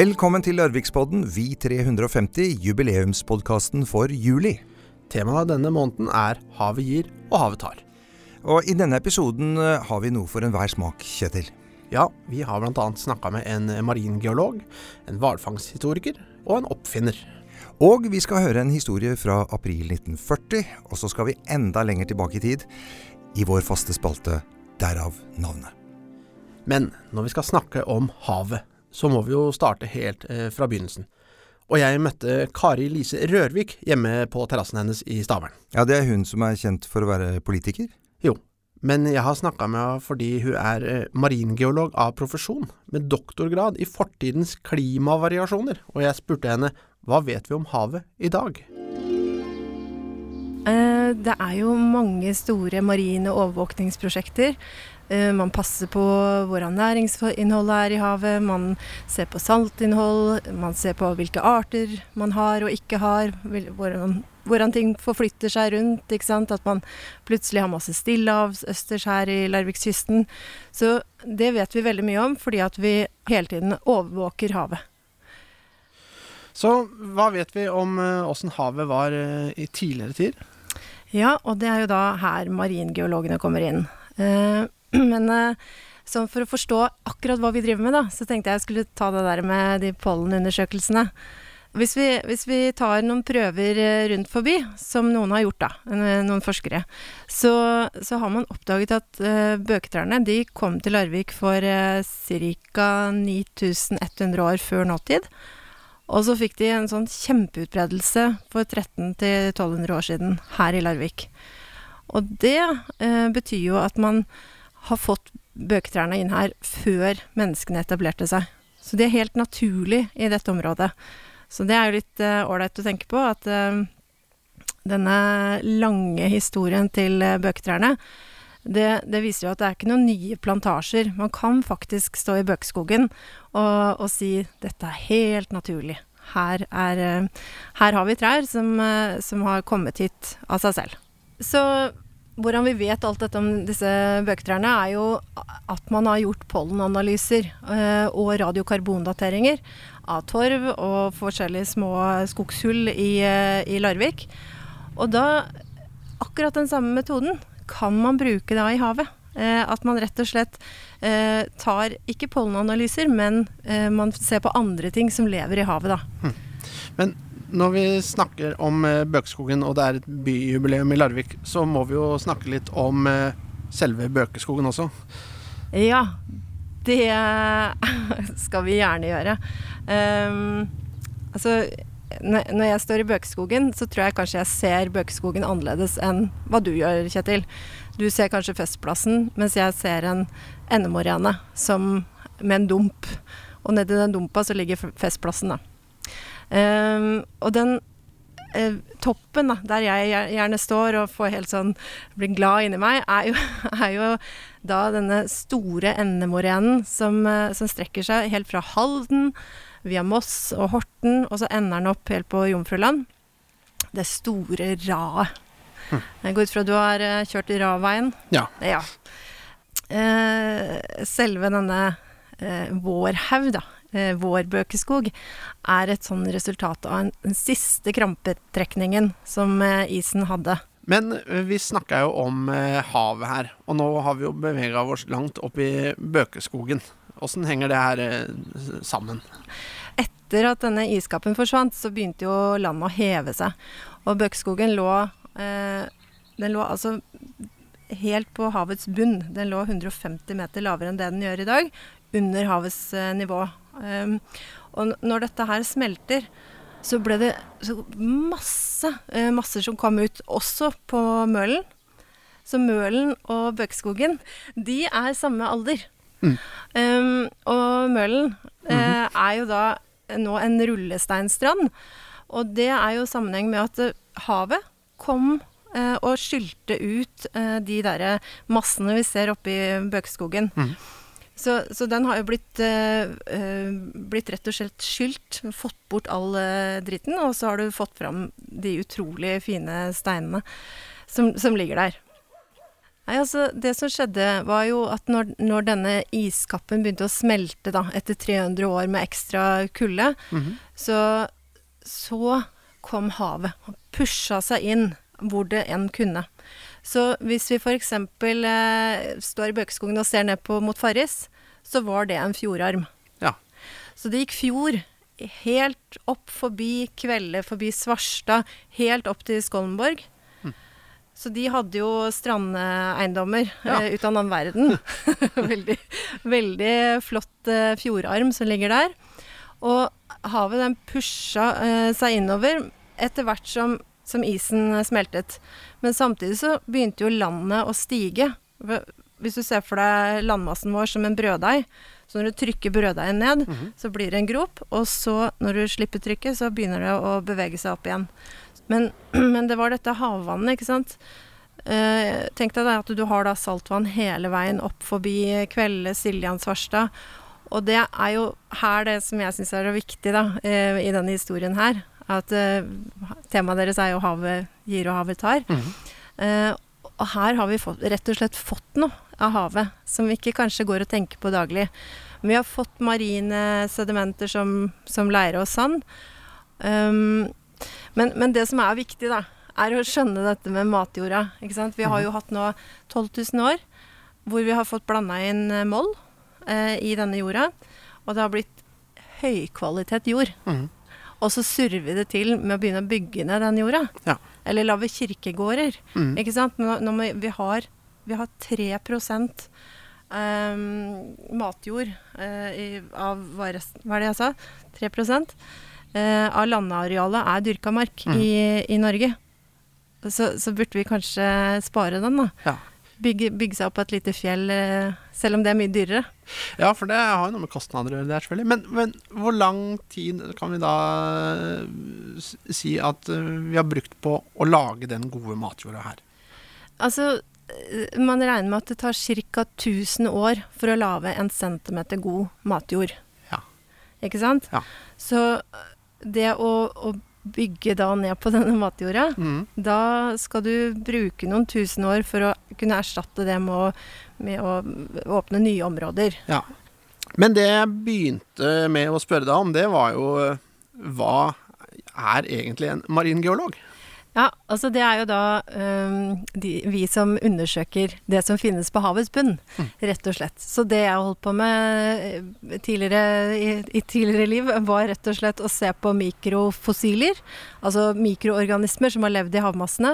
Velkommen til Larvikspodden, vi 350, jubileumspodkasten for juli. Temaet denne måneden er Havet gir og havet tar. Og i denne episoden eh, har vi noe for enhver smak, Kjetil. Ja, vi har bl.a. snakka med en maringeolog, en hvalfangsthistoriker og en oppfinner. Og vi skal høre en historie fra april 1940, og så skal vi enda lenger tilbake i tid, i vår faste spalte Derav navnet. Men når vi skal snakke om havet, så må vi jo starte helt eh, fra begynnelsen. Og jeg møtte Kari Lise Rørvik hjemme på terrassen hennes i Stavern. Ja, det er hun som er kjent for å være politiker? Jo, men jeg har snakka med henne fordi hun er eh, maringeolog av profesjon, med doktorgrad i fortidens klimavariasjoner, og jeg spurte henne hva vet vi om havet i dag? Eh, det er jo mange store marine overvåkningsprosjekter. Eh, man passer på hvordan næringsinnholdet er i havet, man ser på saltinnhold, man ser på hvilke arter man har og ikke har, hvordan, hvordan ting forflytter seg rundt. ikke sant? At man plutselig har masse stillehavsøsters her i Larvikskysten. Så det vet vi veldig mye om, fordi at vi hele tiden overvåker havet. Så hva vet vi om åssen havet var eh, i tidligere tid? Ja, og det er jo da her maringeologene kommer inn. Eh, men eh, sånn for å forstå akkurat hva vi driver med, da, så tenkte jeg jeg skulle ta det der med de pollenundersøkelsene. Hvis vi, hvis vi tar noen prøver rundt forbi, som noen har gjort, da, noen forskere, så, så har man oppdaget at uh, bøketrærne de kom til Larvik for uh, ca. 9100 år før nåtid. Og så fikk de en sånn kjempeutbredelse for 1300-1200 år siden her i Larvik. Og det uh, betyr jo at man har fått bøketrærne inn her før menneskene etablerte seg. Så de er helt naturlig i dette området. Så det er jo litt ålreit uh, å tenke på at uh, denne lange historien til uh, bøketrærne det, det, viser jo at det er ikke noen nye plantasjer. Man kan faktisk stå i bøkeskogen og, og si dette er helt naturlig. Her, er, her har vi trær som, som, har kommet hit av seg selv. Så hvordan vi vet alt dette om disse bøketrærne, er jo at man har gjort pollenanalyser og radiokarbondateringer av torv og forskjellige små skogshull i, i Larvik. Og da, akkurat den samme metoden, kan man bruke da i havet. Eh, at man rett og slett eh, tar ikke pollenanalyser, men eh, man ser på andre ting som lever i havet, da. Hm. Men når vi snakker om eh, Bøkeskogen, og det er et byjubileum i Larvik, så må vi jo snakke litt om eh, selve Bøkeskogen også. Ja, det skal vi gjerne gjøre. Um, altså når jeg står i Bøkeskogen, så tror jeg kanskje jeg ser Bøkeskogen annerledes enn hva du gjør, Kjetil. Du ser kanskje Festplassen, mens jeg ser en endemorene med en dump. Og nedi den dumpa så ligger Festplassen, da. Um, og den uh, toppen, da, der jeg gjerne står og får helt sånn blir glad inni meg, er jo, er jo da denne store endemorenen som, uh, som strekker seg helt fra Halden via Moss og Horten, og så ender den opp helt på Jomfruland. Det store raet. Hm. Jeg går ut fra at du har uh, kjørt i Raveien? Ja. ja. Uh, selve denne Vårhaug, da, vår bøkeskog, er et sånn resultat av en, den siste krampetrekningen som isen hadde. Men vi snakka jo om havet her, og nå har vi jo bevega oss langt opp i Bøkeskogen. Åssen henger det her eh, sammen? Etter at denne iskappen forsvant, så begynte jo landet å heve seg. Og bøkeskogen lå, eh, den lå altså helt på havets bunn. Den lå 150 meter lavere enn det den gjør i dag, under havets eh, nivå. Um, og når dette her smelter, så ble det så masse eh, masser som kom ut, også på Mølen. Så Mølen og Bøkskogen, de er samme alder. Mm. Um, og Mølen uh, mm er jo da nå en rullesteinstrand. Og det er jo sammenheng med at uh, havet kom uh, og skylte ut de derre massene vi ser oppe i Bøkeskogen. Mm. Så, så, den har jo blitt, blitt, rett og slett skylt, fått bort all dritten, og så har du fått fram de utrolig fine steinene som, som ligger der. Nei, altså Det som skjedde, var jo at når, når denne iskappen begynte å smelte, da, etter 300 år med ekstra kulde, Mhm. så, så kom havet og pusha seg inn hvor det enn kunne. Så hvis vi f.eks. Eh, står i Bøkeskogen og ser ned på mot Farris, så var det en fjordarm. Ja. Så det gikk fjord helt opp forbi Kvelde, forbi Svarstad, helt opp til Skollenborg. Så de hadde jo strandeiendommer Ja. eh, ut av annen verden. veldig, veldig flott eh, fjordarm som ligger der. Og havet den pusha eh, seg innover etter hvert som, som isen eh, smeltet. Men samtidig så begynte jo landet å stige. Hvis du ser for deg landmassen vår som en brøddeig, så når du trykker brøddeigen ned, så blir det en grop, og så når du slipper trykket, så begynner det å bevege seg opp igjen. Men, men det var dette havvannet, ikke sant. Eh, tenk deg at du har da saltvann hele veien opp forbi Kvelde, Siljan, Svarstad. Og det er jo her det som jeg syns er viktig da, eh, i denne historien her. At eh, temaet deres er jo 'havet gir og havet tar'. Mhm. Eh, og her har vi fått, rett og slett fått noe av havet som vi ikke kanskje går og tenker på daglig. Men vi har fått marine sedimenter som, som leire og sand. Um, men, men det som er viktig, da, er å skjønne dette med matjorda. Vi har jo hatt nå 12 000 år hvor vi har fått blanda inn eh, moll eh, i denne jorda. Og det har blitt høykvalitet jord. Mm. Og så surrer vi det til med å begynne å bygge ned den jorda. Ja. Eller lage kirkegårder. Mm. Ikke sant? Når, nå vi, har, vi har 3% ehm, matjord eh, i, av hva, rest, hva er det jeg sa? 3 eh, av landarealet er dyrka mark mm. i, i Norge. Så, så burde vi kanskje spare den, da. Ja. Bygge, bygge seg opp et lite fjell, eh, selv om det er mye dyrere. Ja, for det har jo noe med kostnader å gjøre, selvfølgelig. Men, men hvor lang tid kan vi da eh, si at eh, vi har brukt på å lage den gode matjorda her? Altså, eh, man regner med at det tar ca. 1000 år for å lage en centimeter god matjord. Ja. Ikke sant? Ja. Så eh, det å, å bygge da ned på denne matjorda, mm. da skal du bruke noen tusen år for å kunne erstatte det med å, med å åpne nye områder. Ja. Men det jeg begynte med å spørre deg om, det var jo eh, hva er egentlig en maringeolog? Ja, altså det er jo da um, de, vi som undersøker det som finnes på havets bunn, rett og slett. Så det jeg holdt på med eh, tidligere, i, i tidligere liv, var rett og slett å se på mikrofossiler. Altså mikroorganismer som har levd i havmassene.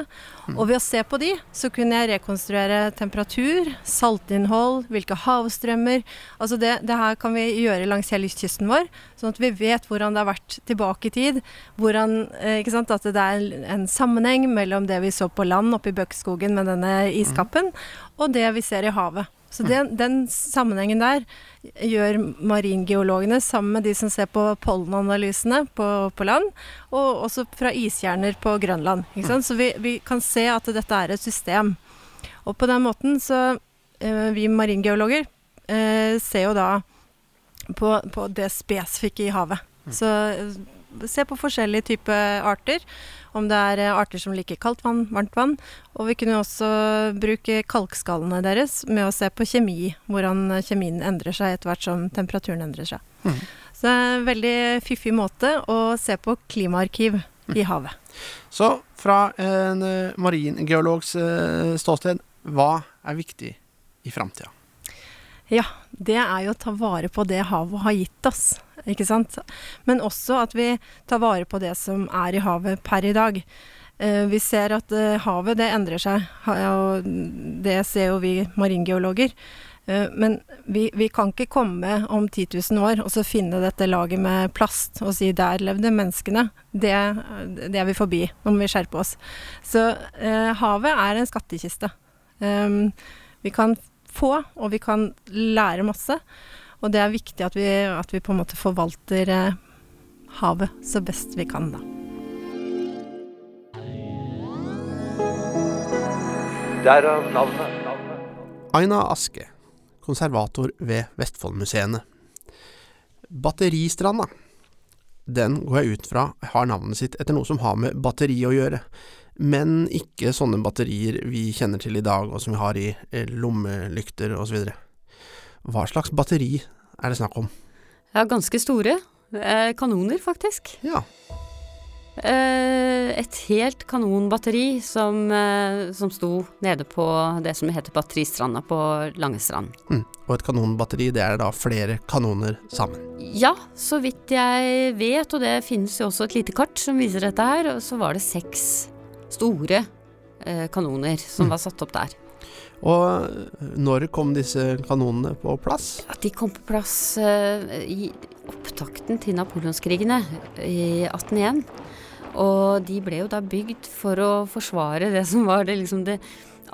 Og ved å se på de, så kunne jeg rekonstruere temperatur, saltinnhold, hvilke havstrømmer. Altså det, det her kan vi gjøre langs hele kysten vår, sånn at vi vet hvordan det har vært tilbake i tid. Hvordan, eh, ikke sant, at det er en, en sammenheng mellom det vi så på land oppe i Bøkskogen med denne iskappen, og det vi ser i havet. Så den, den sammenhengen der gjør maringeologene sammen med de som ser på pollenanalysene på, på land, og også fra iskjerner på Grønland. Sant? Så vi, vi kan se at dette er et system. Og på den måten så eh, Vi maringeologer eh, ser jo da på, på det spesifikke i havet. Så eh, se på forskjellige typer arter. Om det er eh, arter som liker kaldt vann, varmt vann. Og vi kunne også bruke kalkskallene deres med å se på kjemi. Hvordan kjemien endrer seg etter hvert som temperaturen endrer seg. Mm. Så det er en veldig fiffig måte å se på klimaarkiv i havet. Så fra en eh, maringeologs eh, ståsted, hva er viktig i framtida? Ja, det er jo å ta vare på det havet har gitt oss, ikke sant. Men også at vi tar vare på det som er i havet per i dag. Eh, vi ser at eh, havet det endrer seg, og det ser jo vi maringeologer. Eh, men vi, vi kan ikke komme om 10 000 år og så finne dette laget med plast og si 'der levde menneskene'. Det, det er vi forbi. Nå må vi skjerpe oss. Så eh, havet er en skattkiste. Um, vi kan få, og vi kan lære masse. Og det er viktig at vi, at vi på en måte forvalter eh, havet så best vi kan, da. Derav navnet. Aina Aske, konservator ved Vestfoldmuseene. Batteristranda. Den går jeg ut fra har navnet sitt etter noe som har med batteri å gjøre. men ikke sånne batterier vi kjenner til i dag, og som vi har i eh, lommelykter osv. Hva slags batteri er det snakk om? Ja, ganske store. Eh, kanoner, faktisk. Ja, Eh, et helt kanonbatteri som, eh, som sto nede på det som heter Batteristranda på Langestrand. mm. Og et kanonbatteri, det er da flere kanoner sammen. Ja, så vidt jeg vet, og det finnes jo også et lite kart som viser dette her, så var det seks store kanoner som Mm. var satt opp der. Og når kom disse kanonene på plass? At de kom på plass eh, i opptakten til napoleonskrigene i 1801. Og de ble jo da bygd for å forsvare det som var det, liksom det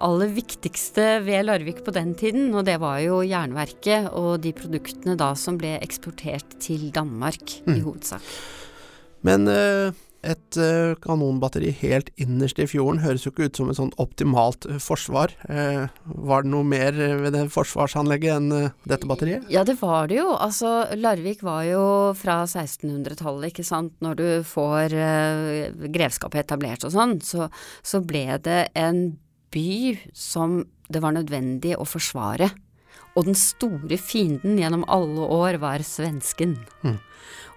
aller viktigste ved Larvik på den tiden, og det var jo jernverket og de produktene da som ble eksportert til Danmark i Mm. hovedsak. Men eh, et eh, kanonbatteri helt innerst i fjorden høres jo ikke ut som et sånn optimalt eh, forsvar. Eh, var det noe mer ved det forsvarsanlegget enn dette batteriet? Ja, det var det jo. Altså, Larvik var jo fra 1600-tallet, ikke sant. Når du får grevskapet etablert og sånn, så, så ble det en by som det var nødvendig å forsvare. Og den store fienden gjennom alle år var svensken. Mm.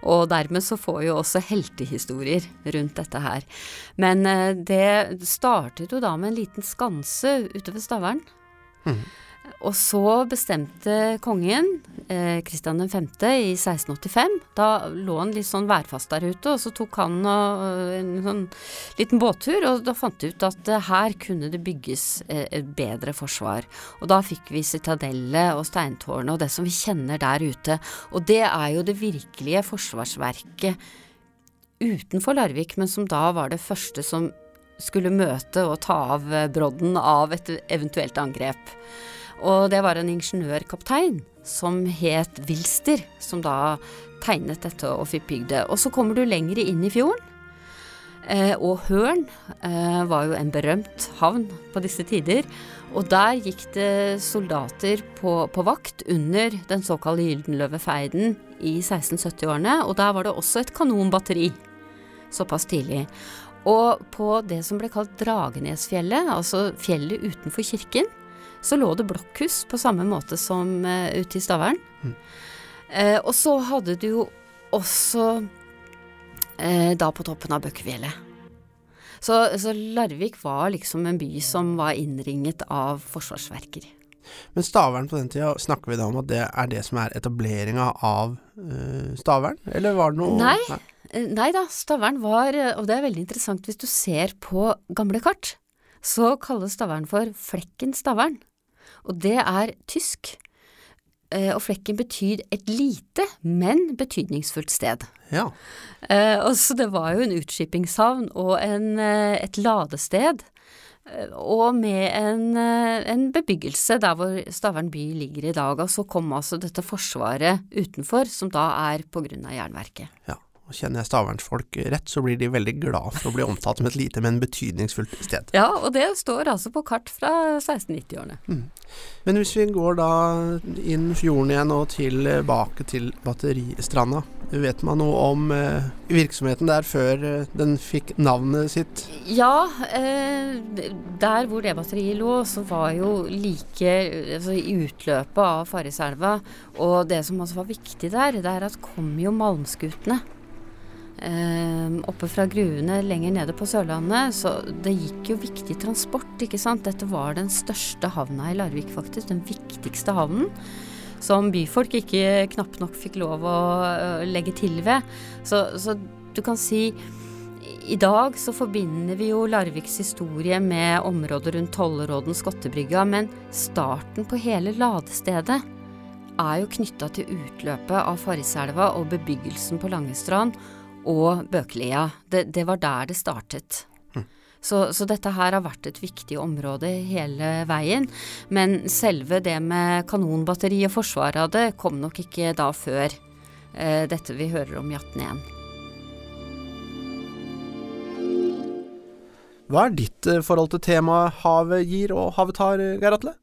Og dermed så får vi jo også heltehistorier rundt dette her. Men eh, det startet jo da med en liten skanse ute ved Stavern. Mhm. Og så bestemte kongen, eh, Kristian 5. i 1685, da lå han litt sånn værfast der ute, og så tok han eh, en sånn liten båttur, og da fant de ut at eh, her kunne det bygges eh, et bedre forsvar. Og da fikk vi sitadellet og steintårnet og det som vi kjenner der ute. Og det er jo det virkelige forsvarsverket utenfor Larvik, men som da var det første som skulle møte og ta av brodden av et eventuelt angrep. Og det var en ingeniørkaptein som het Wilster, som da tegnet dette og fikk det. Og så kommer du lenger inn i fjorden. Eh, og Hørn eh, var jo en berømt havn på disse tider. Og der gikk det soldater på, på vakt under den såkalte Gyldenløvefeiden i 1670-årene. Og der var det også et kanonbatteri såpass tidlig. Og på det som ble kalt Dragenesfjellet, altså fjellet utenfor kirken, så lå det blokkhus på samme måte som uh, ute i Stavern. Mm. Eh, og så hadde du jo også eh, da på toppen av Bøkkefjellet. Så, så Larvik var liksom en by som var innringet av forsvarsverker. Men Stavern på den tida, snakker vi da om at det er det som er etableringa av uh, Stavern? Eller var det noe Nei. Nei. Nei da, Stavern var, eh, og det er veldig interessant hvis du ser på gamle kart, så kalles Stavern for Flekken Stavern. Og det er tysk. Eh, Og flekken betyr et lite, men betydningsfullt sted. Ja. Eh, og så det var jo en utskippingshavn og en, eh, et ladested. Og med en, en bebyggelse der hvor Stavern by ligger i dag. Og så kom altså dette forsvaret utenfor, som da er på grunn av jernverket. ja. Og kjenner jeg stavernsfolk rett, så blir de veldig glad for å bli omtalt som et lite, men betydningsfullt sted. Ja, og det står altså på kart fra 1690-årene. Men hvis vi går da inn fjorden igjen og tilbake til Batteristranda, vet man noe om eh, virksomheten der før eh, den fikk navnet sitt? Ja, eh, der hvor det batteriet lå, så var jo like altså i utløpet av Farriselva. Og det som også var viktig der, det er at kom jo malmskutene. Eh, oppe fra gruvene lenger nede på Sørlandet, så det gikk jo viktig transport, ikke sant. Dette var den største havna i Larvik, faktisk. Den viktigste havnen. Som byfolk ikke knapt nok fikk lov å øh, legge til ved. Så, så du kan si i dag så forbinder vi jo Larviks historie med området rundt Tolleråden, Skottebrygga, men starten på hele ladestedet er jo knytta til utløpet av Farriselva og bebyggelsen på Langestrand og Bøkelia. Det, det var der det startet. Så, så dette her har vært et viktig område hele veien. Men selve det med kanonbatteri og forsvaret av det kom nok ikke da før eh, dette vi hører om i 1801. Hva er ditt eh, forhold til temaet havet gir og havet tar, eh, Geir Atle?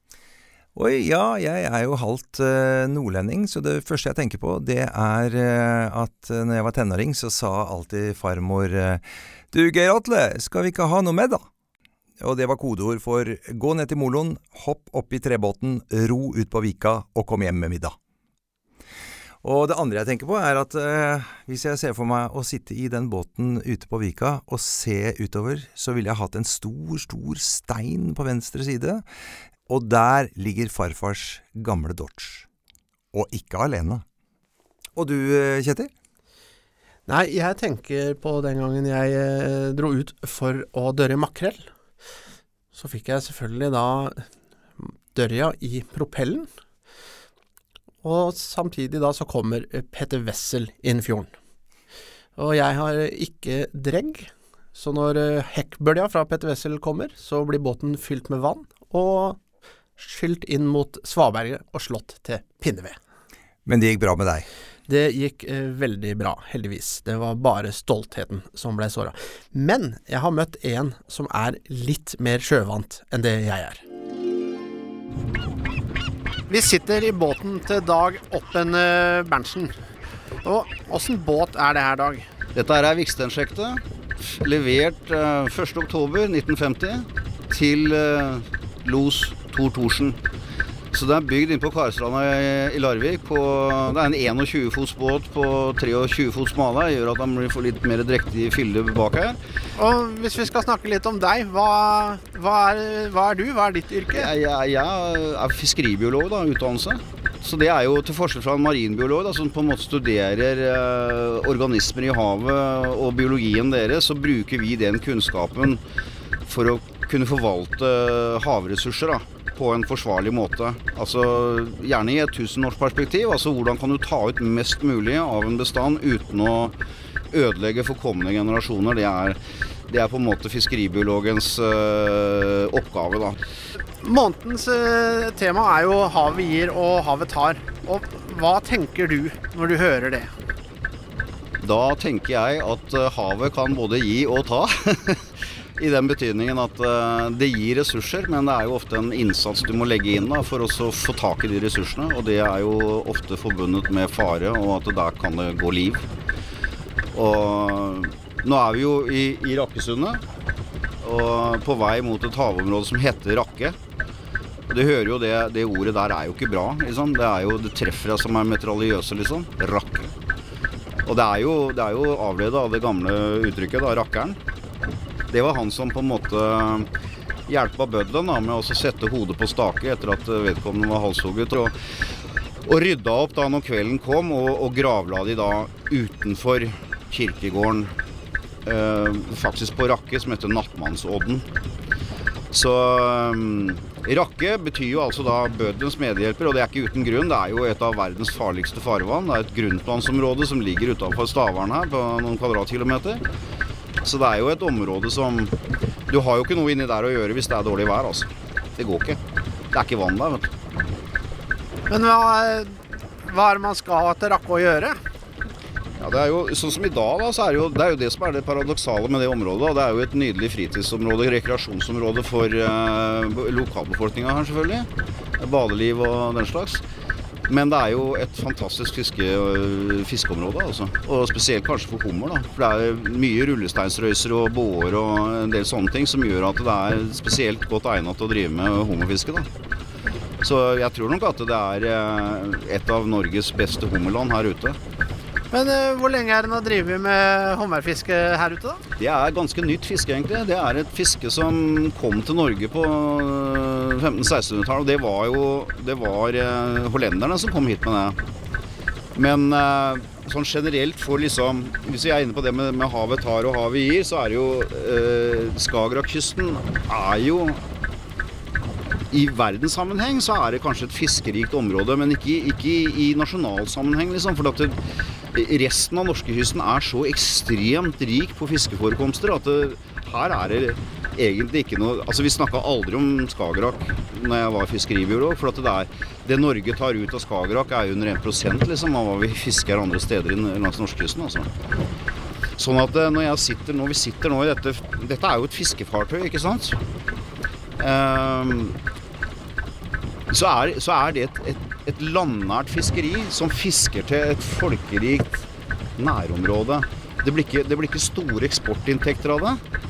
Oi, ja, jeg er jo halvt eh, nordlending, så det første jeg tenker på, det er eh, at eh, når jeg var tenåring, så sa alltid farmor Du, Geir Atle, skal vi ikke ha noe med, da? Og det var kodeord for gå ned til moloen, hopp opp i trebåten, ro ut på Vika og kom hjem med middag. Og det andre jeg tenker på, er at eh, hvis jeg ser for meg å sitte i den båten ute på Vika og se utover, så ville jeg hatt en stor, stor stein på venstre side, og der ligger farfars gamle Dodge. Og ikke alene. Og du, eh, Kjetil? Nei, jeg tenker på den gangen jeg eh, dro ut for å dørre makrell. Så fikk jeg selvfølgelig da dørja i propellen. Og samtidig da så kommer Petter Wessel inn fjorden. Og jeg har ikke dregg, så når eh, hekkbølja fra Petter Wessel kommer, så blir båten fylt med vann og skylt inn mot svaberget og slått til pinneved. Men det gikk bra med deg? Det gikk eh, veldig bra, heldigvis. Det var bare stoltheten som ble såra. Men jeg har møtt en som er litt mer sjøvant enn det jeg er. Vi sitter i båten til Dag Oppen eh, Berntsen. Og åssen båt er det her, Dag? Dette her er Viksteinsjektet. Levert eh, 1.10.1950 til eh, los Tor Thorsen. Så det er bygd inn på Karstranda i, Larvik. På, det er en 21 fots båt på 23 fots male. Gjør at blir får litt mer drektig fylle bak her. Og hvis vi skal snakke litt om deg, hva, hva, er, hva er du? Hva er ditt yrke? Jeg, jeg, jeg er fiskeribiolog, da, utdannelse. Så det er jo til forskjell fra en marinbiolog, da, som på en måte studerer eh, organismer i havet og biologien deres, så bruker vi den kunnskapen for å kunne forvalte havressurser. da på en forsvarlig måte. Altså Gjerne i et tusenårsperspektiv. Altså hvordan kan du ta ut mest mulig av en bestand uten å ødelegge for kommende generasjoner. Det er, det er på en måte fiskeribiologens uh, oppgave, da. Månedens uh, tema er jo 'Havet gir og havet tar'. Og hva tenker du når du hører det? Da tenker jeg at øh, havet kan både gi og ta. I den betydningen at uh, det gir ressurser, men det er jo ofte en innsats du må legge inn da, for å få tak i de ressursene. Og det er jo ofte forbundet med fare, og at der kan det gå liv. Og nå er vi jo i, i Rakkesundet, og på vei mot et havområde som heter Rakke. Du hører jo det, det ordet der er jo ikke bra, liksom. Det, er jo, det treffer deg som er metraliøse, liksom. Rakke. Og det er jo, jo avledet av det gamle uttrykket, da, rakkeren. Det var han som på en måte hjelpa bøddelen med å sette hodet på stake etter at vedkommende var halshugget. Og, og rydda opp da når kvelden kom, og, og gravla de da utenfor kirkegården. Eh, faktisk på Rakke, som heter Nattmannsodden. Så um, Rakke betyr jo altså da bøddelens medhjelper, og det er ikke uten grunn. Det er jo et av verdens farligste farvann. Det er et grunnplansområde som ligger utenfor Stavern her, på noen kvadratkilometer. Så det er jo et område som Du har jo ikke noe inni der å gjøre hvis det er dårlig vær, altså. Det går ikke. Det er ikke vann der, vet du. Men hva, hva er det man skal ha til Rakke å gjøre? Ja, det er jo, sånn som i dag, da, så er det, jo, det er jo det som er det paradoksale med det området. Det er jo et nydelig fritidsområde, rekreasjonsområde for eh, lokalbefolkninga her, selvfølgelig. Badeliv og den slags. Men det er jo et fantastisk fiske, fiskeområde, altså. Og spesielt kanskje for hummer. da. For det er mye rullesteinsrøyser og båer og en del sånne ting som gjør at det er spesielt godt egnet til å drive med hummerfiske. da. Så jeg tror nok at det er et av Norges beste hummerland her ute. Men uh, hvor lenge er det nå å drive med hummerfiske her ute, da? Det er ganske nytt fiske, egentlig. Det er et fiske som kom til Norge på 1500-1600-tallet. Og det var jo det var uh, hollenderne som kom hit med det. Men uh, sånn generelt for liksom Hvis vi er inne på det med, med havet tar og havet gir, så er det jo eh, Skagerrakkysten er jo i verdenssammenheng så er det kanskje et fiskerikt område, men ikke, ikke i, i nasjonalsammenheng, liksom. For at det, resten av norskekysten er så ekstremt rik på fiskeforekomster at det, her er det egentlig ikke noe Altså Vi snakka aldri om Skagerrak når jeg var fiskeribiolog. For det, er, det Norge tar ut av Skagerrak er under 1 liksom, av hva vi fisker andre steder langs norskekysten. Altså. Sånn at når når, sitter, nå vi sitter nå i dette Dette er jo et fiskefartøy, ikke sant? Um, så, er, så er det et, et et landnært fiskeri som fisker til et folkerikt nærområde. Det blir, ikke, det blir ikke store eksportinntekter av det,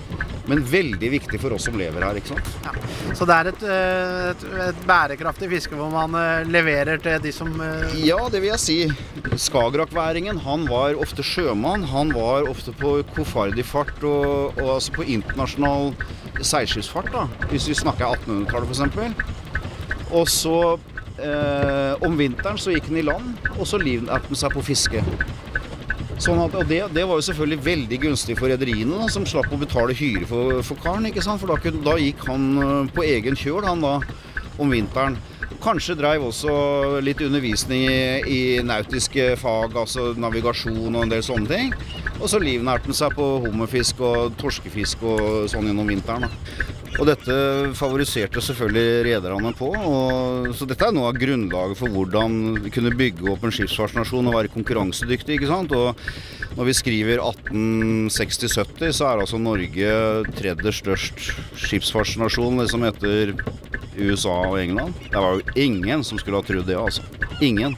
Men veldig viktig for oss som lever her, ikke sant. Ja. Så det er et, eh, et, et bærekraftig fiske hvor man eh, leverer til de som eh, Ja, det vil jeg si. Skagerrakværingen han var ofte sjømann. Han var ofte på kofardig fart og, og altså på internasjonal seilskipsfart, da. Hvis vi snakker 1800-tallet f.eks. Og så eh, om vinteren så gikk han i land, og så livnærte han seg på fiske. Sånn at, og det, det var jo selvfølgelig veldig gunstig for rederiene, som slapp å betale hyre for, for karen. ikke sant? For da, kunne, da gikk han eh, på egen kjøl han da, om vinteren. Kanskje dreiv også litt undervisning i, i nautiske fag, altså navigasjon og en del sånne ting. Og så livnærte han seg på hummerfisk og torskefisk og sånn gjennom vinteren. da. Og dette favoriserte selvfølgelig rederne på. Og, så dette er noe av grunnlaget for hvordan vi kunne bygge opp en skipsfartsnasjon og være konkurransedyktig. ikke sant? Og når vi skriver 1860-70, så er altså Norge tredje størst skipsfartsnasjon liksom etter USA og England. Det var jo ingen som skulle ha trodd det, altså. Ingen.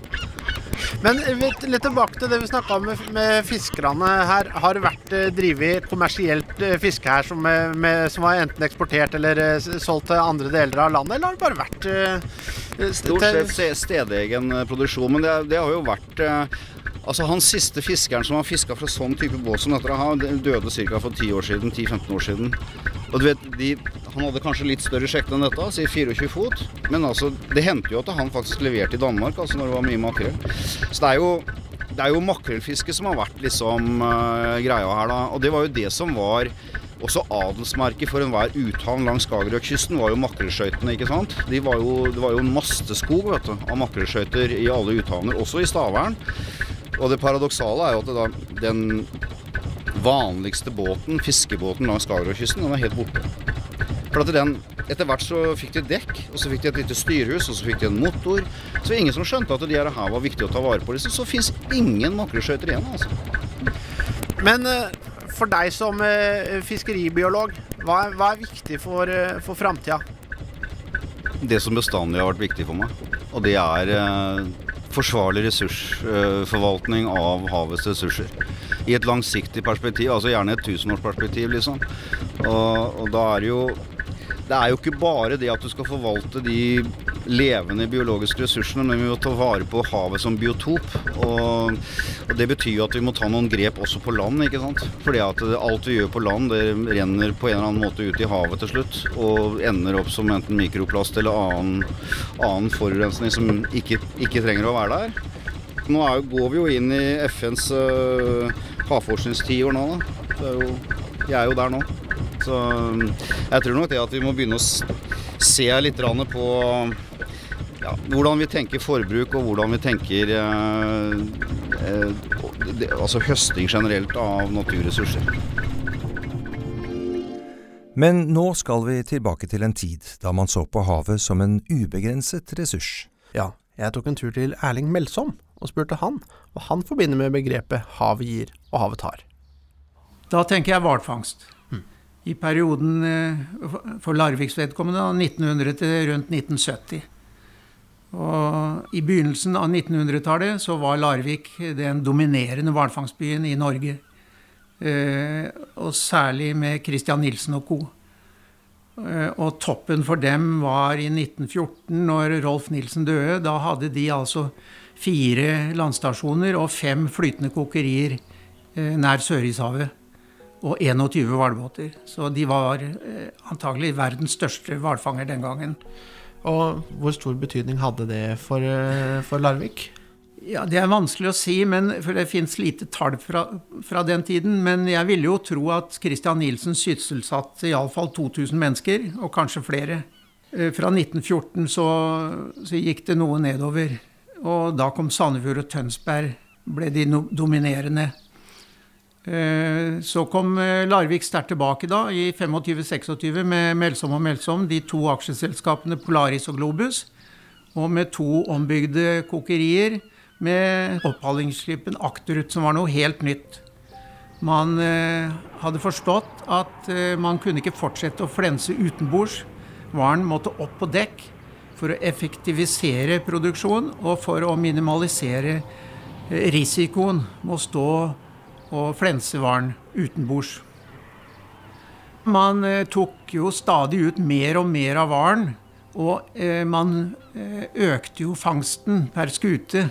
Men litt, tilbake til det vi snakka om med, med fiskerne her. Har det vært eh, drevet kommersielt eh, fiske her som, eh, med, som var enten eksportert eller solgt til andre deler av landet, eller har det bare vært Stort sett ste- stedegen produksjon, men det, det har jo vært Altså Han siste fiskeren som har fiska fra sånn type båt som dette, han døde ca. for 10 år siden, 10-15 år siden. Og du vet, de, Han hadde kanskje litt større sjekk enn dette, si 24 fot. Men altså, det hendte jo at han faktisk leverte i Danmark altså når det var mye makrell. Så det er jo det jo makrellfiske som har vært liksom uh, greia her, da. Og det var jo det som var også adelsmerket for enhver uthavn langs Skagerrakkysten var jo makrellskøytene, ikke sant. De var jo, det var jo en masteskog vet du, av makrellskøyter i alle uthavner, også i Stavern. Og det paradoksale er jo at da, den vanligste båten, fiskebåten langs Skagerrakkysten, den er helt borte. For at den, Etter hvert så fikk de dekk, og så fikk de et lite styrhus, og så fikk de en motor. Så ingen som skjønte at de her var viktig å ta vare på. Liksom. Så fins ingen makrellskøyter igjen. altså. Men eh, for deg som eh, fiskeribiolog, hva er, hva er viktig for, uh, for framtida? Det som bestandig har vært viktig for meg, og det er eh, forsvarlig ressursforvaltning av havets ressurser. I et langsiktig perspektiv, altså gjerne et tusenårsperspektiv, liksom. Og, og da er det jo Det er jo ikke bare det at du skal forvalte de levende biologiske ressursene, men vi må ta vare på havet som biotop. Og, og det betyr jo at vi må ta noen grep også på land, ikke sant. Fordi at alt vi gjør på land, det renner på en eller annen måte ut i havet til slutt. Og ender opp som enten mikroplast eller annen, annen forurensning som ikke, ikke trenger å være der. Nå er, går vi jo inn i FNs uh, havforskningstiår nå, da. Er jo, jeg er jo der nå. Så um, jeg tror nok det at vi må begynne å s- jeg litt på ja, hvordan vi tenker forbruk og hvordan vi tenker eh, eh, det, altså høsting generelt av naturressurser. Men nå skal vi tilbake til en tid da man så på havet som en ubegrenset ressurs. Ja, jeg tok en tur til Erling Melsom og spurte han hva han forbinder med begrepet havet gir og havet tar. Da tenker jeg hvalfangst. I perioden eh, for Larviks vedkommende av 1900 til rundt 1970. Og I begynnelsen av 1900-tallet så var Larvik den dominerende hvalfangstbyen i Norge. Eh, og særlig med Christian Nilsen og co. Eh, og toppen for dem var i 1914, når Rolf Nilsen døde. Da hadde de altså fire landstasjoner og fem flytende kokerier nær Sørishavet. Og 21 hvalbåter. Så de var eh, antagelig verdens største hvalfanger den gangen. Og hvor stor betydning hadde det for, eh, for Larvik? Ja, Det er vanskelig å si, men, for det fins lite tall fra, fra den tiden. Men jeg ville jo tro at Christian Nielsen sysselsatte iallfall 2000 mennesker, og kanskje flere. Eh, Fra 1914 så, så gikk det noe nedover. Og da kom Sandefjord og Tønsberg, ble de no dominerende. Eh, Så kom eh, Larvik sterkt tilbake da, i 25-26 med Melsom og Melsom, de to aksjeselskapene Polaris og Globus. Og med to ombygde kokerier med opphallingsskipen Akterut, som var noe helt nytt. Man eh, hadde forstått at man kunne ikke fortsette å flense utenbords. Varen måtte opp på dekk for å effektivisere produksjon og for å minimalisere risikoen med å stå og flensevaren utenbords. Man eh, tok jo stadig ut mer og mer av varen, Og eh, man eh, økte jo fangsten per skute.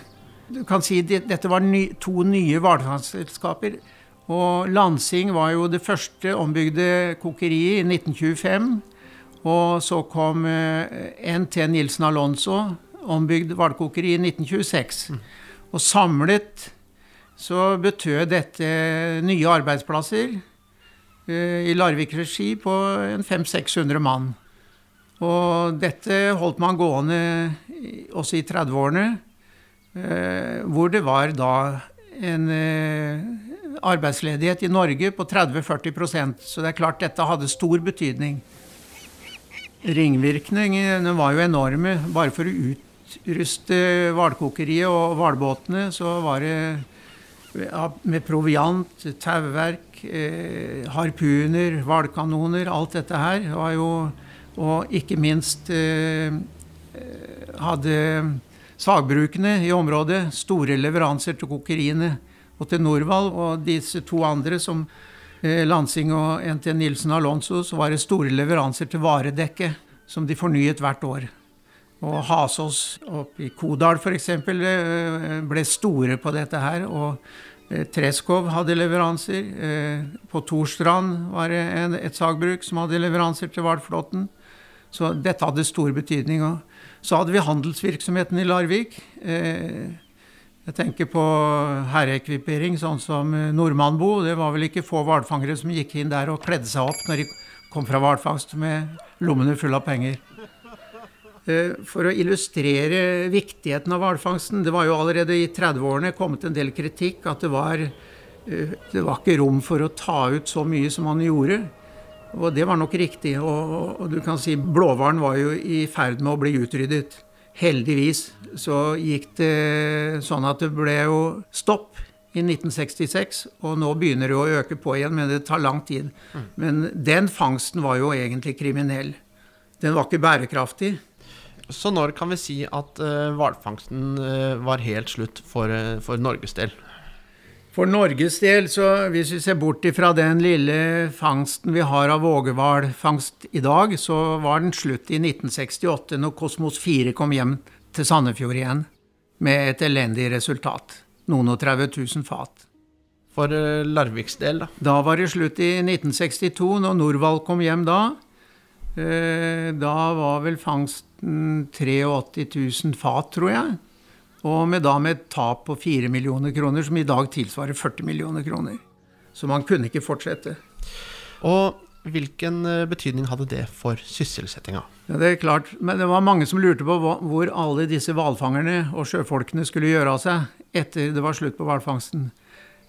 Du kan si det, Dette var to nye hvalfangstselskaper. Og Lansing var jo det første ombygde kokeriet i 1925. Og så kom NT Nilsen Alonso, ombygd hvalkokeri i 1926. Og samlet så betød dette nye arbeidsplasser eh, i Larvik regi på en 500-600 mann. Og dette holdt man gående også i 30-årene, eh, hvor det var da en eh, arbeidsledighet i Norge på 30-40% Så det er klart dette hadde stor betydning. Ringvirkningene var jo enorme. Bare for å utruste hvalkokeriet og hvalbåtene, så var det med proviant, tauverk, eh, harpuner, hvalkanoner, alt dette her var jo Og ikke minst eh, hadde sagbrukene i området store leveranser til kokeriene og til Norvald. Og disse to andre, som eh, Lansing og NT Nilsen Alonso, så var det store leveranser til varedekket, som de fornyet hvert år. Og Hasås oppe i Kodal f.eks. ble store på dette her. og eh, Treskov hadde leveranser. eh, På Torstrand var det et sagbruk som hadde leveranser til hvalflåten. Så dette hadde stor betydning. Så hadde vi handelsvirksomheten i Larvik. Eh, Jeg tenker på herreekvipering, sånn som eh, Nordmannbo. Det var vel ikke få hvalfangere som gikk inn der og kledde seg opp når de kom fra hvalfangst med lommene fulle av penger. Eh, For å illustrere viktigheten av hvalfangsten Det var jo allerede i 30-årene kommet en del kritikk at det var, eh, det var ikke rom for å ta ut så mye som man gjorde. Og det var nok riktig. Og, og du kan si blåhvalen var jo i ferd med å bli utryddet. Heldigvis så gikk det sånn at det ble jo stopp i 1966, og nå begynner det å øke på igjen, men det tar lang tid. Men den fangsten var jo egentlig kriminell. Den var ikke bærekraftig. Så når kan vi si at eh, hvalfangsten eh, var helt slutt for, eh, for Norges del? For Norges del, så hvis vi ser bort ifra den lille fangsten vi har av vågehvalfangst i dag, så var den slutt i 1968, når Kosmos 4 kom hjem til Sandefjord igjen, med et elendig resultat. Noen og 30 000 fat. For Larviks del, da? Da var det slutt i 1962, når Norvald kom hjem da. Da var vel fangsten 83 000 fat, tror jeg. Og med, da med et tap på 4 millioner kroner, som i dag tilsvarer 40 millioner kroner. Så man kunne ikke fortsette. Og hvilken eh, betydning hadde det for sysselsettinga? Ja, det er klart, Men det var mange som lurte på hvor alle disse hvalfangerne og sjøfolkene skulle gjøre av seg etter det var slutt på hvalfangsten.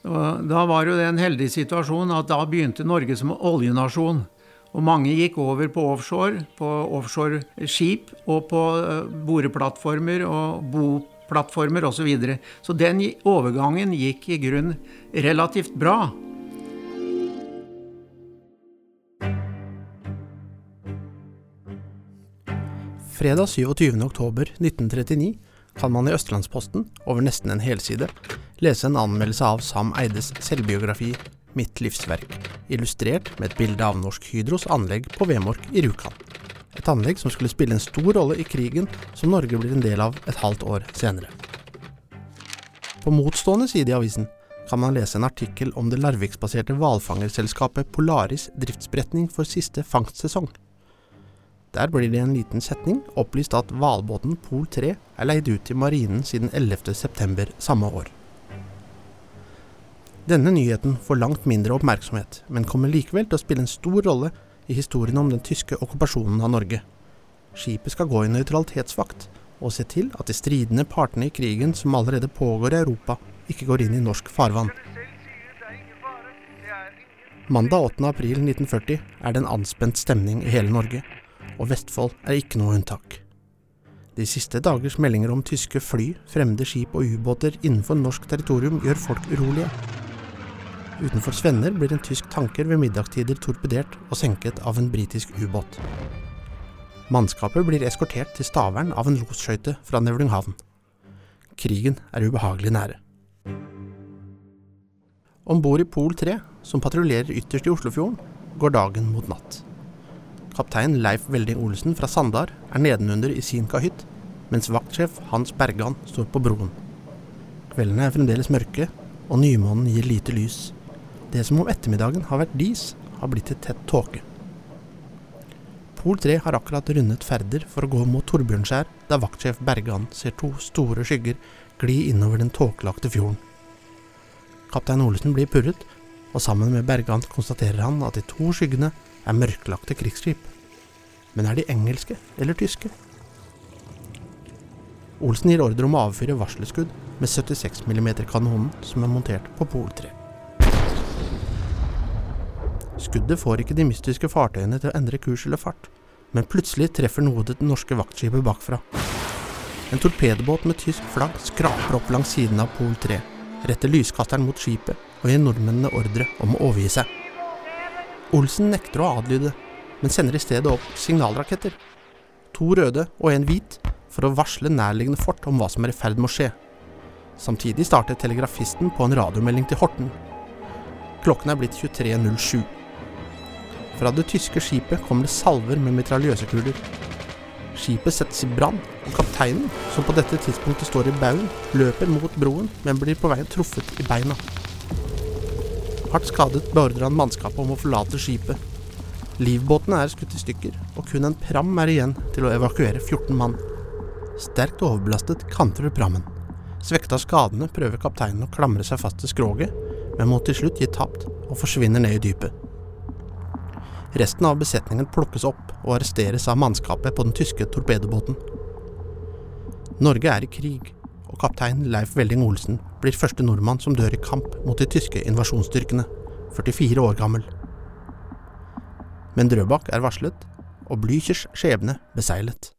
Da var jo det en heldig situasjon at da begynte Norge som oljenasjon. Og mange gikk over på offshore, på offshoreskip og på eh, boreplattformer og boplattformer osv. Så, videre. så den overgangen gikk i grunn relativt bra. Fredag 27. oktober 1939 kan man i Østlandsposten, over nesten en helside, lese en anmeldelse av Sam Eides selvbiografi 'Mitt livsverk', illustrert med et bilde av Norsk Hydros anlegg på Vemork i Rjukan. Et anlegg som skulle spille en stor rolle i krigen som Norge blir en del av et halvt år senere. På motstående side i avisen kan man lese en artikkel om det Larviksbaserte hvalfangerselskapet Polaris driftsberetning for siste fangstsesong. Der blir det i en liten setning opplyst at hvalbåten Pol 3 er leid ut til marinen siden 11. september samme år. Denne nyheten får langt mindre oppmerksomhet, men kommer likevel til å spille en stor rolle i historien om den tyske okkupasjonen av Norge. Skipet skal gå i nøytralitetsvakt og se til at de stridende partene i krigen som allerede pågår i Europa, ikke går inn i norsk farvann. Mandag 8. april 1940 er det en anspent stemning i hele Norge, og Vestfold er ikke noe unntak. De siste dagers meldinger om tyske fly, fremmede skip og ubåter innenfor norsk territorium gjør folk urolige. Utenfor Svenner blir en tysk tanker ved middagstider torpedert og senket av en britisk ubåt. Mannskapet blir eskortert til Stavern av en losskøyte fra Nevlunghavn. Krigen er ubehagelig nære. Om bord i Pol 3, som patruljerer ytterst i Oslofjorden, går dagen mot natt. Kaptein Leif Velding Olsen fra Sandar er nedenunder i sin kahytt, mens vaktsjef Hans Bergan står på broen. Kveldene er fremdeles mørke, og nymånen gir lite lys. Det som om ettermiddagen har vært dis, har blitt til tett tåke. Pol 3 har akkurat rundet Færder for å gå mot Torbjørnskjær, da vaktsjef Bergan ser to store skygger gli innover den tåkelagte fjorden. Kaptein Olesen blir purret, og sammen med Bergan konstaterer han at de to skyggene er mørklagte krigsskip. Men er de engelske eller tyske? Olsen gir ordre om å avfyre varselskudd med 76 mm-kanonen som er montert på Pol 3. Skuddet får ikke de mystiske fartøyene til å endre kurs eller fart, men plutselig treffer noe det norske vaktskipet bakfra. En torpedobåt med tysk flagg skraper opp langs siden av Pol 3, retter lyskasteren mot skipet og gir nordmennene ordre om å overgi seg. Olsen nekter å adlyde, men sender i stedet opp signalraketter. To røde og en hvit, for å varsle nærliggende fort om hva som er i ferd med å skje. Samtidig starter telegrafisten på en radiomelding til Horten. Klokken er blitt 23.07. Fra det tyske skipet kommer det salver med mitraljøsekuler. Skipet settes i brann, og kapteinen, som på dette tidspunktet står i baugen, løper mot broen, men blir på veien truffet i beina. Hardt skadet beordrer han mannskapet om å forlate skipet. Livbåtene er skutt i stykker, og kun en pram er igjen til å evakuere 14 mann. Sterkt overbelastet kantrer prammen. Svekta av skadene prøver kapteinen å klamre seg fast til skroget, men må til slutt gi tapt og forsvinner ned i dypet. Resten av besetningen plukkes opp og arresteres av mannskapet på den tyske torpedobåten. Norge er i krig, og kaptein Leif Velding Olsen blir første nordmann som dør i kamp mot de tyske invasjonsstyrkene, 44 år gammel. Men Drøbak er varslet, og Blüchers skjebne beseglet.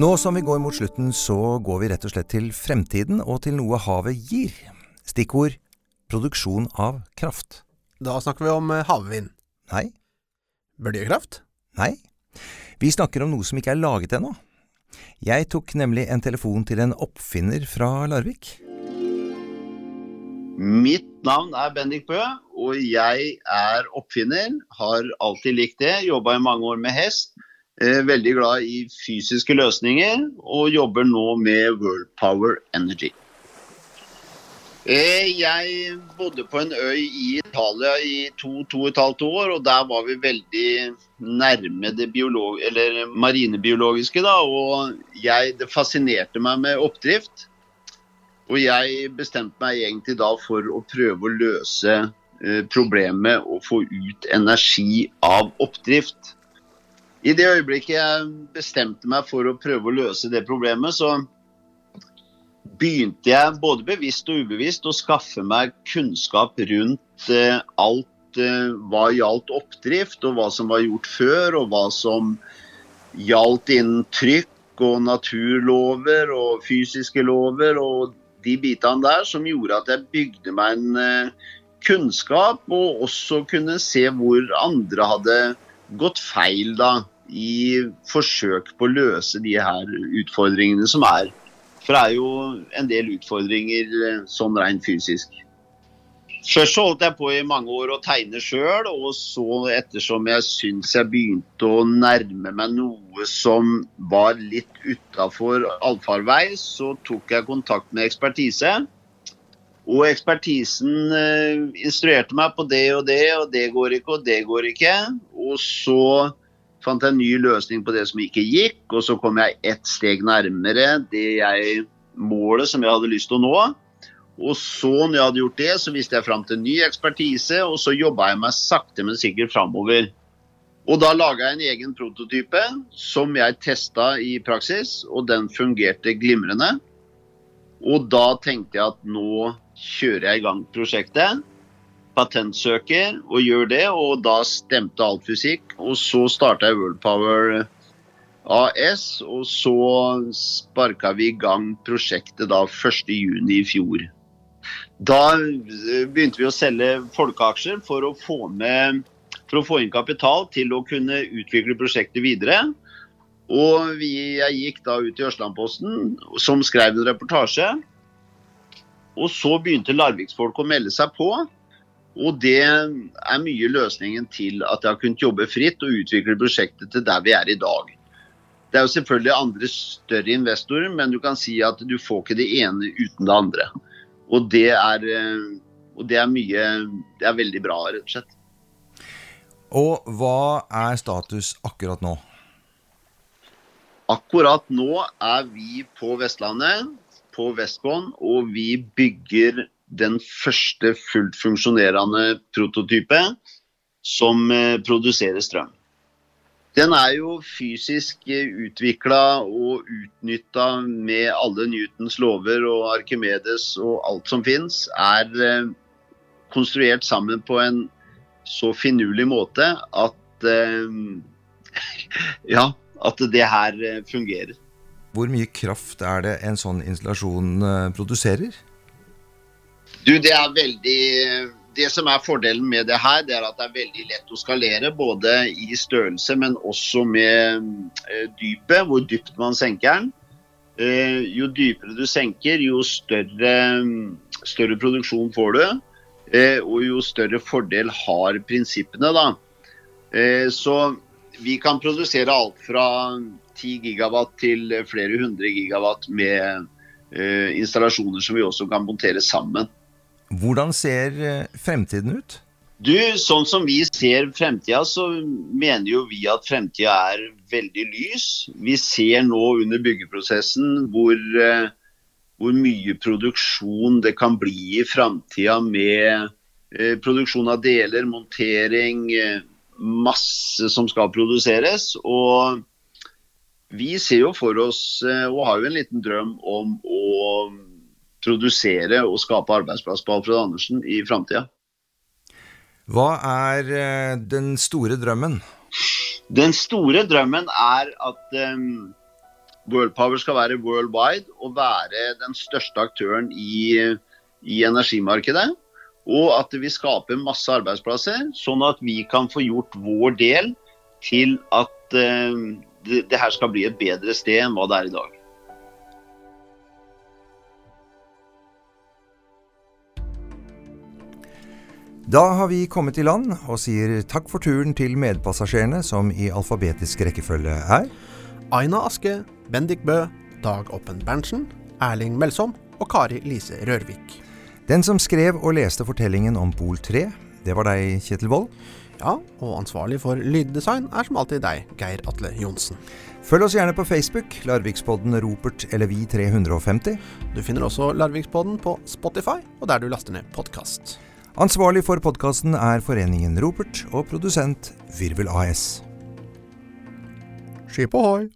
Nå som vi går mot slutten, så går vi rett og slett til fremtiden og til noe havet gir. Stikkord produksjon av kraft. Da snakker vi om eh, havvind. Nei, Bølgekraft? nei. Vi snakker om noe som ikke er laget ennå. Jeg tok nemlig en telefon til en oppfinner fra Larvik. Mitt navn er Bendik Bø, og jeg er oppfinner. Har alltid likt det. Jobba i mange år med hest. Eh, veldig glad i fysiske løsninger, og jobber nå med World Power Energy. Eh, Jeg bodde på en øy i Italia i to-to og et halvt år, og der var vi veldig nærme det marinebiologiske. Da, og jeg, det fascinerte meg med oppdrift. Og jeg bestemte meg egentlig da for å prøve å løse eh, problemet å få ut energi av oppdrift. I det øyeblikket jeg bestemte meg for å prøve å løse det problemet, så begynte jeg både bevisst og ubevisst å skaffe meg kunnskap rundt eh, alt eh, hva gjaldt oppdrift, og hva som var gjort før, og hva som gjaldt innen trykk og naturlover og fysiske lover og de bitene der, som gjorde at jeg bygde meg en eh, kunnskap, og også kunne se hvor andre hadde gått feil da, i forsøk på å løse de her utfordringene som er. For det er jo en del utfordringer eh, sånn rent fysisk. Først så holdt jeg på i mange år å tegne sjøl, og så ettersom jeg syns jeg begynte å nærme meg noe som var litt utafor allfarvei, så tok jeg kontakt med ekspertise. Og ekspertisen eh, instruerte meg på det og det, og det går ikke, og det går ikke. Og så fant jeg en ny løsning på det som ikke gikk, og så kom jeg ett steg nærmere det jeg, målet som jeg hadde lyst til å nå. Og så, når jeg hadde gjort det, så viste jeg fram til ny ekspertise, og så jobba jeg meg sakte, men sikkert framover. Og da laga jeg en egen prototype som jeg testa i praksis, og den fungerte glimrende. Og da tenkte jeg at nå kjører jeg i gang prosjektet patentsøker og gjør det, og da stemte alt fysikk. Og så starta jeg Worldpower AS, og så sparka vi i gang prosjektet da 1.6 i fjor. Da eh, begynte vi å selge folkeaksjer for å få med for å få inn kapital til å kunne utvikle prosjektet videre. Og vi, jeg gikk da ut i Østlandposten, som skrev en reportasje. Og så begynte Larviksfolk å melde seg på. Og det er mye løsningen til at jeg har kunnet jobbe fritt og utvikle prosjektet til der vi er i dag. Det er jo selvfølgelig andre større investorer, men du kan si at du får ikke det ene uten det andre. Og det er, eh, og det er mye Det er veldig bra, rett og slett. Og hva er status akkurat nå? Akkurat nå er vi på Vestlandet, på Vestbanen, og vi bygger den første fullt funksjonerende prototype som eh, produserer strøm. Den er jo fysisk utvikla og utnytta med alle Newtons lover og Arkimedes og alt som fins. Er eh, konstruert sammen på en så finurlig måte at eh, ja, at det her eh, fungerer. Hvor mye kraft er det en sånn installasjon eh, produserer? Du, det er veldig det som er fordelen med det her, det er at det er veldig lett å skalere. Både i størrelse, men også med eh, dypet, hvor dypt man senker den. Eh, jo dypere du senker, jo større, større produksjon får du. Og jo større fordel har prinsippene, da. Så vi kan produsere alt fra 10 gigawatt til flere hundre gigawatt med eh, installasjoner som vi også kan montere sammen. Hvordan ser eh, fremtiden ut? Du, Sånn som vi ser fremtida, så mener jo vi at fremtida er veldig lys. Vi ser nå under byggeprosessen hvor, eh, hvor mye produksjon det kan bli i framtida med eh, produksjon av deler, montering, masse som skal produseres. Og vi ser jo for oss, eh, og har jo en liten drøm om å produsere og skape arbeidsplass på Alfred Andersen i framtida. Hva er eh, den store drømmen? Den store drømmen er at um, World Power skal være worldwide og være den største aktøren i, i energimarkedet. Og at vi skaper masse arbeidsplasser, sånn at vi kan få gjort vår del til at um, det, det her skal bli et bedre sted enn hva det er i dag. Da har vi kommet i land og sier takk for turen til medpassasjerene, som i alfabetisk rekkefølge er Aina Aske, Bendik Bø, Dag Oppen Berntsen, Erling Melsom og Kari Lise Rørvik. Den som skrev og leste fortellingen om Pol 3, det var deg, Kjetil Wold. Ja, og ansvarlig for lyddesign er som alltid deg, Geir Atle Johnsen. Følg oss gjerne på Facebook, Larvikspodden Ropert eller Vi 350. Du finner også Larvikspodden på Spotify og der du laster ned podkast. Ansvarlig for podkasten er Foreningen Ropert og produsent Virvel AS. Skip ohoi!